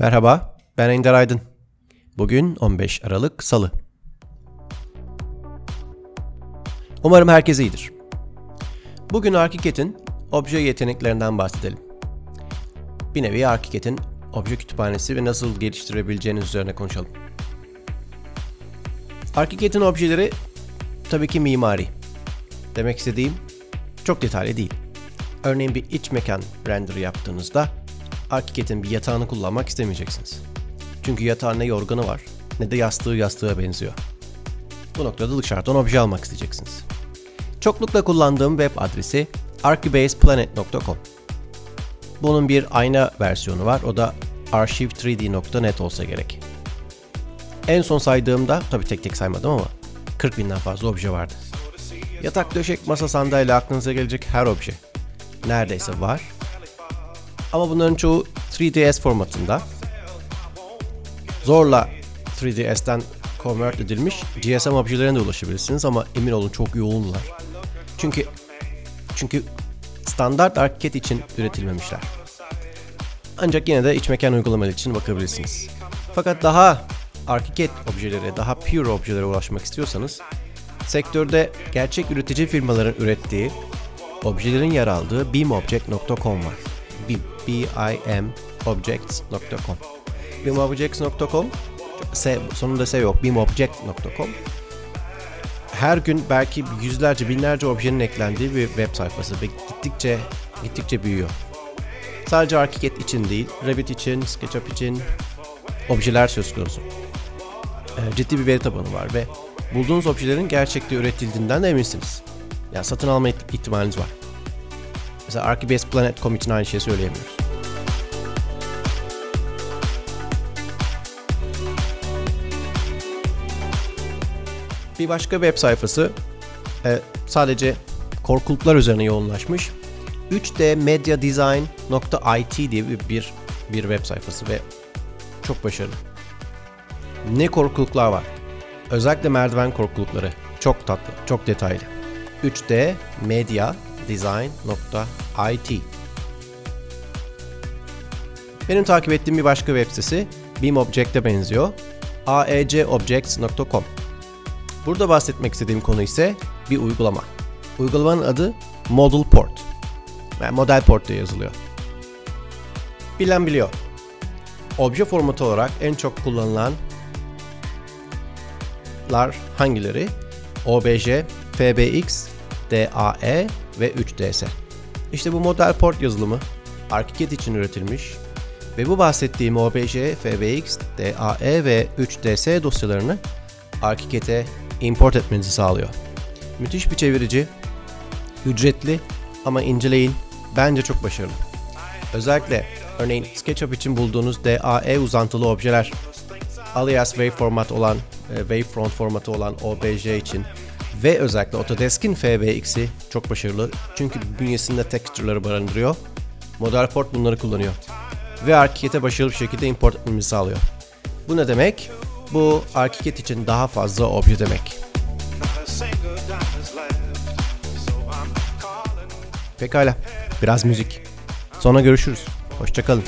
Merhaba, ben Ender Aydın. Bugün 15 Aralık Salı. Umarım herkes iyidir. Bugün ArchiCAD'in obje yeteneklerinden bahsedelim. Bir nevi ArchiCAD'in obje kütüphanesi ve nasıl geliştirebileceğiniz üzerine konuşalım. ArchiCAD'in objeleri tabii ki mimari. Demek istediğim çok detaylı değil. Örneğin bir iç mekan render yaptığınızda ArchiCAD'in bir yatağını kullanmak istemeyeceksiniz. Çünkü yatağın ne yorganı var ne de yastığı yastığa benziyor. Bu noktada dışarıdan obje almak isteyeceksiniz. Çoklukla kullandığım web adresi archibaseplanet.com. Bunun bir ayna versiyonu var. O da archive3d.net olsa gerek. En son saydığımda, tabi tek tek saymadım ama 40 binden fazla obje vardı. Yatak, döşek, masa, sandalye aklınıza gelecek her obje. Neredeyse var. Ama bunların çoğu 3ds formatında. Zorla 3ds'ten convert edilmiş GSM objelerine de ulaşabilirsiniz ama emin olun çok yoğunlar. Çünkü çünkü standart ArchiCAD için üretilmemişler. Ancak yine de iç mekan uygulamaları için bakabilirsiniz. Fakat daha ArchiCAD objelere, daha pure objelere ulaşmak istiyorsanız sektörde gerçek üretici firmaların ürettiği objelerin yer aldığı beamobject.com var. BIM, B-I-M objects.com beamobjects.com S, sonunda S yok, beamobject.com her gün belki yüzlerce binlerce objenin eklendiği bir web sayfası ve gittikçe gittikçe büyüyor. Sadece ArchiCAD için değil, Revit için, SketchUp için objeler söz konusu. Ee, ciddi bir veri tabanı var ve bulduğunuz objelerin gerçekte üretildiğinden de eminsiniz. Yani satın alma ihtimaliniz var. Mesela ArchibasePlanet.com için aynı şeyi söyleyemiyoruz. Bir başka web sayfası e, sadece korkuluklar üzerine yoğunlaşmış. 3dmediadesign.it diye bir, bir, bir web sayfası ve çok başarılı. Ne korkuluklar var. Özellikle merdiven korkulukları. Çok tatlı, çok detaylı. 3D Media design.it Benim takip ettiğim bir başka web sitesi BeamObject'e benziyor. aecobjects.com Burada bahsetmek istediğim konu ise bir uygulama. Uygulamanın adı Model Port. Yani Model Port diye yazılıyor. Bilen biliyor. Obje formatı olarak en çok kullanılanlar hangileri? OBJ, FBX, DAE ve 3DS. İşte bu model port yazılımı ArchiCAD için üretilmiş ve bu bahsettiğim OBJ, FBX, DAE ve 3DS dosyalarını ArchiCAD'e import etmenizi sağlıyor. Müthiş bir çevirici, ücretli ama inceleyin bence çok başarılı. Özellikle örneğin SketchUp için bulduğunuz DAE uzantılı objeler, alias waveformat olan, e, wavefront formatı olan OBJ için ve özellikle Autodesk'in FBX'i çok başarılı. Çünkü bünyesinde texture'ları barındırıyor. Model Port bunları kullanıyor. Ve ArchiCAD'e başarılı bir şekilde import etmemizi sağlıyor. Bu ne demek? Bu ArchiCAD için daha fazla obje demek. Pekala, biraz müzik. Sonra görüşürüz. Hoşçakalın.